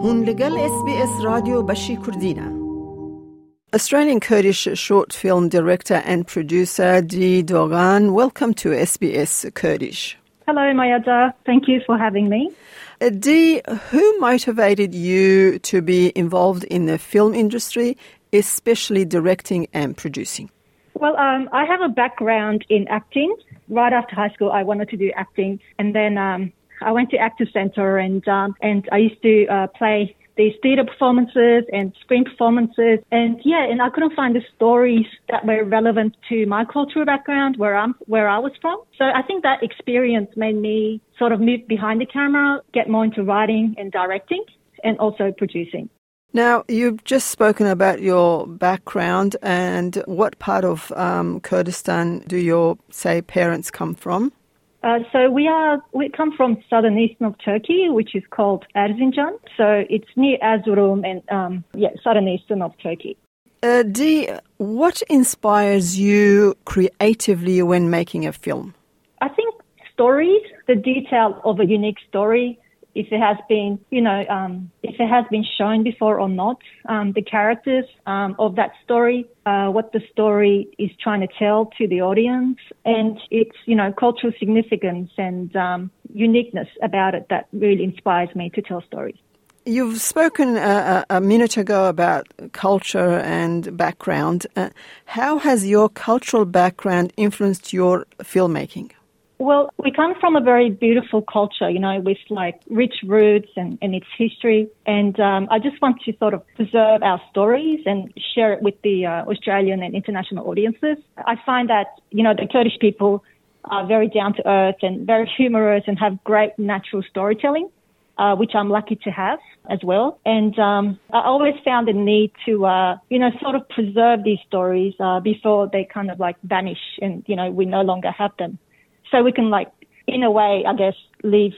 هون لگل اس بی اس رادیو بشی کردینه Australian Kurdish short film director and producer Dee Dogan, welcome to SBS Kurdish. Hello, Mayada. Thank you for having me. Uh, Dee, who motivated you to be involved in the film industry, especially directing and producing? Well, um, I have a background in acting. Right after high school, I wanted to do acting, and then um, I went to Actors Centre, and um, and I used to uh, play these theatre performances and screen performances, and yeah, and I couldn't find the stories that were relevant to my cultural background, where I'm where I was from. So I think that experience made me sort of move behind the camera, get more into writing and directing, and also producing. Now, you've just spoken about your background and what part of um, Kurdistan do your, say, parents come from? Uh, so we are we come from southern eastern of Turkey, which is called Erzincan. So it's near Erzurum and um, yeah, southern eastern of Turkey. Uh, Dee, what inspires you creatively when making a film? I think stories, the detail of a unique story, if it has been, you know, um, if it has been shown before or not, um, the characters um, of that story, uh, what the story is trying to tell to the audience, and its, you know, cultural significance and um, uniqueness about it that really inspires me to tell stories. You've spoken uh, a minute ago about culture and background. Uh, how has your cultural background influenced your filmmaking? Well, we come from a very beautiful culture, you know, with like rich roots and, and its history. And um, I just want to sort of preserve our stories and share it with the uh, Australian and international audiences. I find that, you know, the Kurdish people are very down to earth and very humorous and have great natural storytelling. Uh, which I'm lucky to have as well. And um, I always found the need to, uh, you know, sort of preserve these stories uh, before they kind of like vanish and, you know, we no longer have them so we can like, in a way, I guess, leave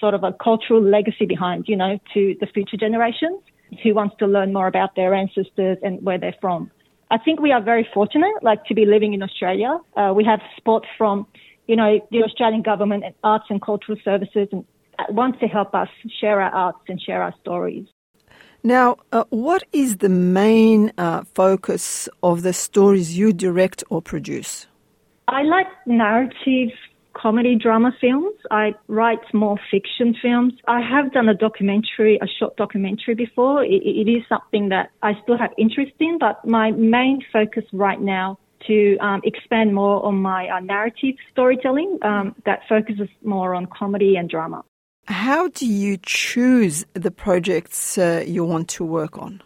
sort of a cultural legacy behind, you know, to the future generations who wants to learn more about their ancestors and where they're from. I think we are very fortunate, like, to be living in Australia. Uh, we have support from, you know, the Australian government and arts and cultural services and wants to help us share our arts and share our stories. Now, uh, what is the main uh, focus of the stories you direct or produce? I like narrative comedy drama films. I write more fiction films. I have done a documentary, a short documentary before. it, it is something that I still have interest in, but my main focus right now to um, expand more on my uh, narrative storytelling um, that focuses more on comedy and drama. How do you choose the projects uh, you want to work on?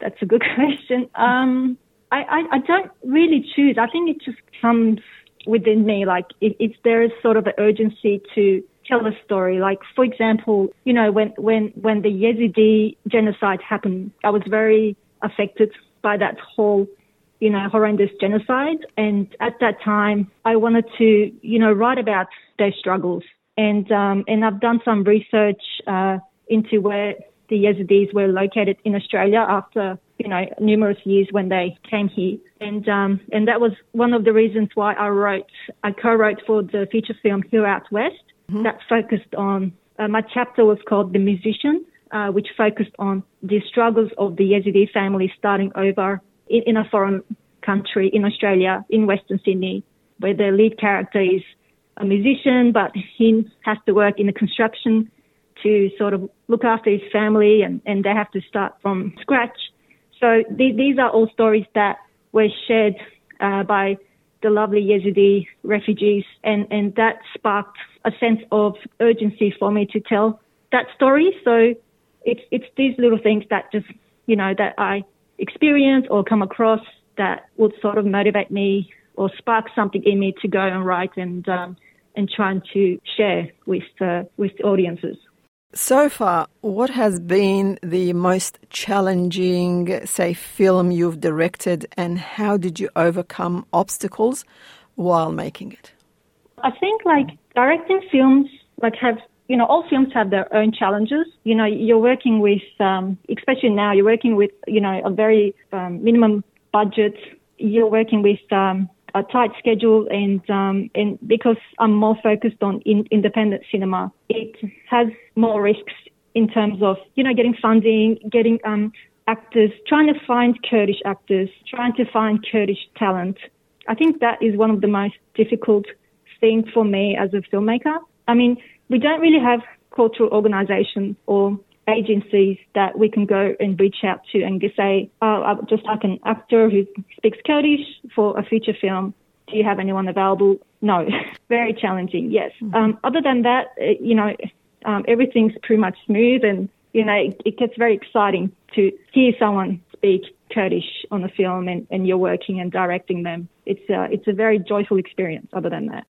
That's a good question. Um, I, I, I, don't really choose. I think it just comes within me. Like if, if there is sort of an urgency to tell a story. Like for example, you know, when when when the Yazidi genocide happened, I was very affected by that whole, you know, horrendous genocide. And at that time, I wanted to, you know, write about their struggles. And um, and I've done some research uh, into where the Yazidis were located in Australia after you know numerous years when they came here, and um, and that was one of the reasons why I wrote I co-wrote for the feature film Here Out West mm-hmm. that focused on uh, my chapter was called The Musician, uh, which focused on the struggles of the Yazidi family starting over in, in a foreign country in Australia in Western Sydney, where the lead character is a musician, but he has to work in the construction to sort of look after his family and, and they have to start from scratch. So th- these are all stories that were shared uh, by the lovely Yazidi refugees and, and that sparked a sense of urgency for me to tell that story. So it's, it's these little things that just, you know, that I experience or come across that would sort of motivate me or spark something in me to go and write and, um, and trying to share with, uh, with audiences. So far, what has been the most challenging, say, film you've directed, and how did you overcome obstacles while making it? I think, like, directing films, like, have you know, all films have their own challenges. You know, you're working with, um, especially now, you're working with, you know, a very um, minimum budget. You're working with um, a tight schedule and um, and because I'm more focused on in, independent cinema, it has more risks in terms of, you know, getting funding, getting um, actors, trying to find Kurdish actors, trying to find Kurdish talent. I think that is one of the most difficult things for me as a filmmaker. I mean, we don't really have cultural organization or agencies that we can go and reach out to and say, oh, I just like an actor who speaks Kurdish for a feature film. Do you have anyone available? No. Very challenging, yes. Mm-hmm. Um, other than that, uh, you know, um, everything's pretty much smooth and, you know, it, it, gets very exciting to hear someone speak Kurdish on the film and, and you're working and directing them. It's a, it's a very joyful experience other than that.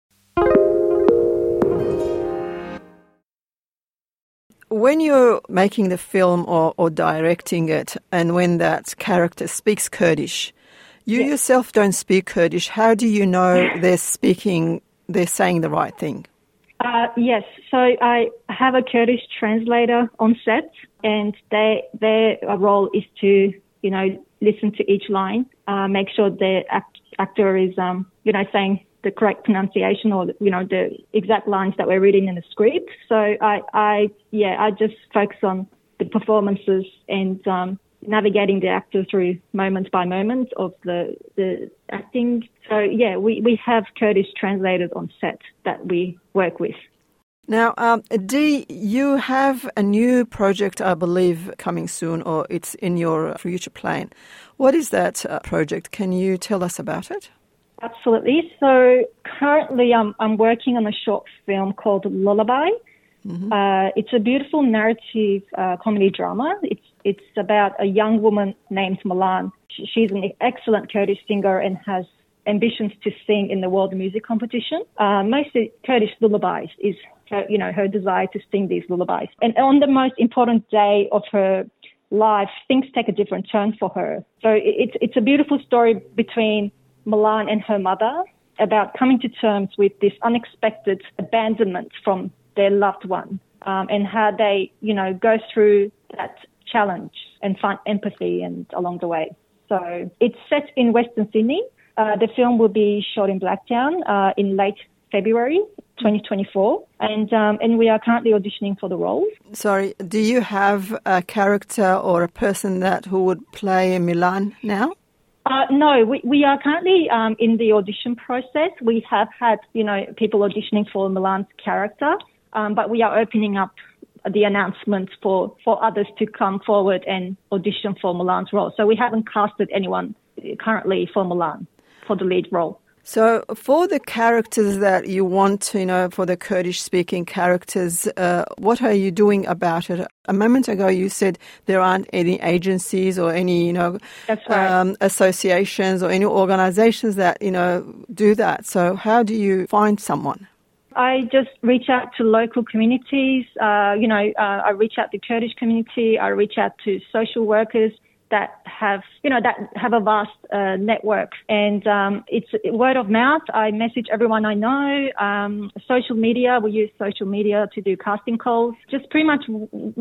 When you're making the film or, or directing it, and when that character speaks Kurdish, you yes. yourself don't speak Kurdish. How do you know they're speaking, they're saying the right thing? Uh, yes, so I have a Kurdish translator on set, and they, their role is to, you know, listen to each line, uh, make sure the act, actor is, um, you know, saying the correct pronunciation or you know the exact lines that we're reading in the script. So I, I yeah, I just focus on the performances and um, navigating the actor through moment by moment of the the acting. So yeah, we we have Kurdish translators on set that we work with. Now, um, Dee, you have a new project, I believe, coming soon, or it's in your future plan. What is that uh, project? Can you tell us about it? Absolutely. So currently, I'm I'm working on a short film called Lullaby. Mm-hmm. Uh, it's a beautiful narrative uh, comedy drama. It's it's about a young woman named Milan. She's an excellent Kurdish singer and has ambitions to sing in the world music competition. Uh, mostly Kurdish lullabies is her, you know her desire to sing these lullabies. And on the most important day of her life, things take a different turn for her. So it's it's a beautiful story between Milan and her mother about coming to terms with this unexpected abandonment from their loved one um, and how they, you know, go through that challenge and find empathy and along the way. So it's set in Western Sydney. Uh, the film will be shot in Blacktown uh, in late February 2024, and um, and we are currently auditioning for the role. Sorry, do you have a character or a person that who would play Milan now? Uh, no, we, we are currently um, in the audition process. We have had, you know, people auditioning for Milan's character, um, but we are opening up the announcements for, for others to come forward and audition for Milan's role. So we haven't casted anyone currently for Milan for the lead role. So, for the characters that you want, you know, for the Kurdish speaking characters, uh, what are you doing about it? A moment ago, you said there aren't any agencies or any, you know, right. um, associations or any organizations that, you know, do that. So, how do you find someone? I just reach out to local communities. Uh, you know, uh, I reach out to the Kurdish community. I reach out to social workers that have, you know, that have a vast uh, network. And um, it's word of mouth. I message everyone I know. Um, social media, we use social media to do casting calls. Just pretty much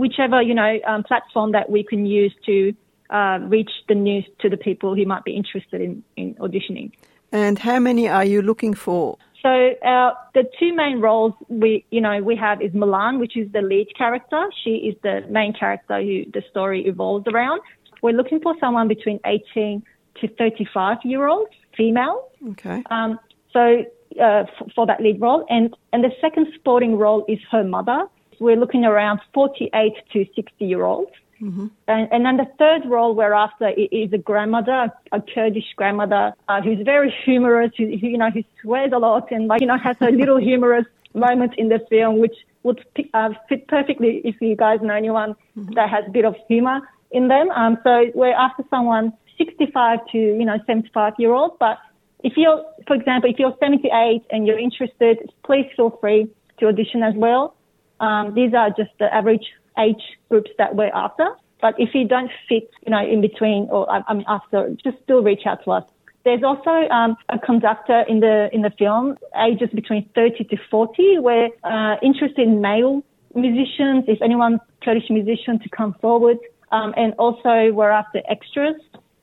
whichever, you know, um, platform that we can use to uh, reach the news to the people who might be interested in, in auditioning. And how many are you looking for? So uh, the two main roles we, you know, we have is Milan, which is the lead character. She is the main character who the story evolves around. We're looking for someone between 18 to 35 year olds, female. Okay. Um, so uh, f- for that lead role, and and the second supporting role is her mother. We're looking around 48 to 60 year olds. Mm-hmm. And, and, then the third role we're after is a grandmother, a Kurdish grandmother uh, who's very humorous, who, who, you know, who swears a lot and like, you know, has a little humorous moment in the film, which would uh, fit perfectly if you guys know anyone mm-hmm. that has a bit of humor in them. Um, so we're after someone 65 to, you know, 75 year old. But if you're, for example, if you're 78 and you're interested, please feel free to audition as well. Um, these are just the average age groups that we're after. But if you don't fit, you know, in between or I, am after, just still reach out to us. There's also um, a conductor in the in the film, ages between 30 to 40. We're uh, interested in male musicians. If anyone Kurdish musician to come forward, um, and also we're after extras.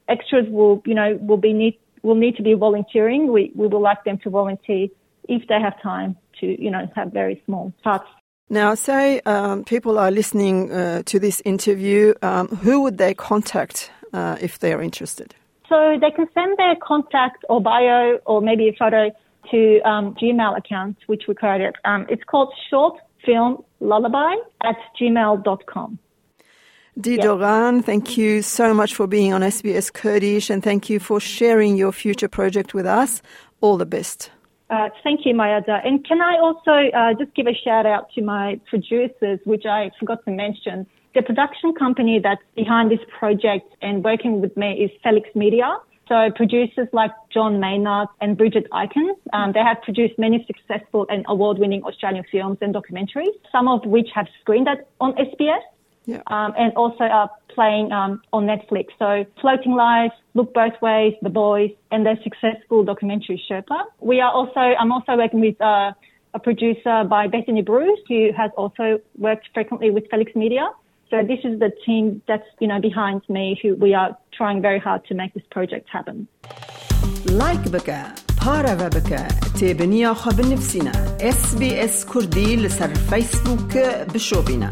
Extras will, you know, will be need, will need to be volunteering. We, we would like them to volunteer if they have time to, you know, have very small parts Now, say um, people are listening uh, to this interview, um, who would they contact uh, if they're interested? So they can send their contact or bio or maybe a photo to um, Gmail account, which we created. Um, it's called Short Film Lullaby at gmail.com. Dee Dogan, thank you so much for being on SBS Kurdish and thank you for sharing your future project with us. All the best. Uh, thank you, Mayada. And can I also uh, just give a shout out to my producers, which I forgot to mention. The production company that's behind this project and working with me is Felix Media. So producers like John Maynard and Bridget Aikens, um, they have produced many successful and award-winning Australian films and documentaries, some of which have screened at, on SBS Yeah. Um, and also are playing um, on Netflix. So Floating Life, Look Both Ways, The Boys, and their successful documentary Sherpa. We are also, I'm also working with uh, a producer by Bethany Bruce, who has also worked frequently with Felix Media. So this is the team that's, you know, behind me who we are trying very hard to make this project happen. لايك بك بارا بك تابنيا خب نفسنا اس بي اس كردي لسر فيسبوك بشوبنا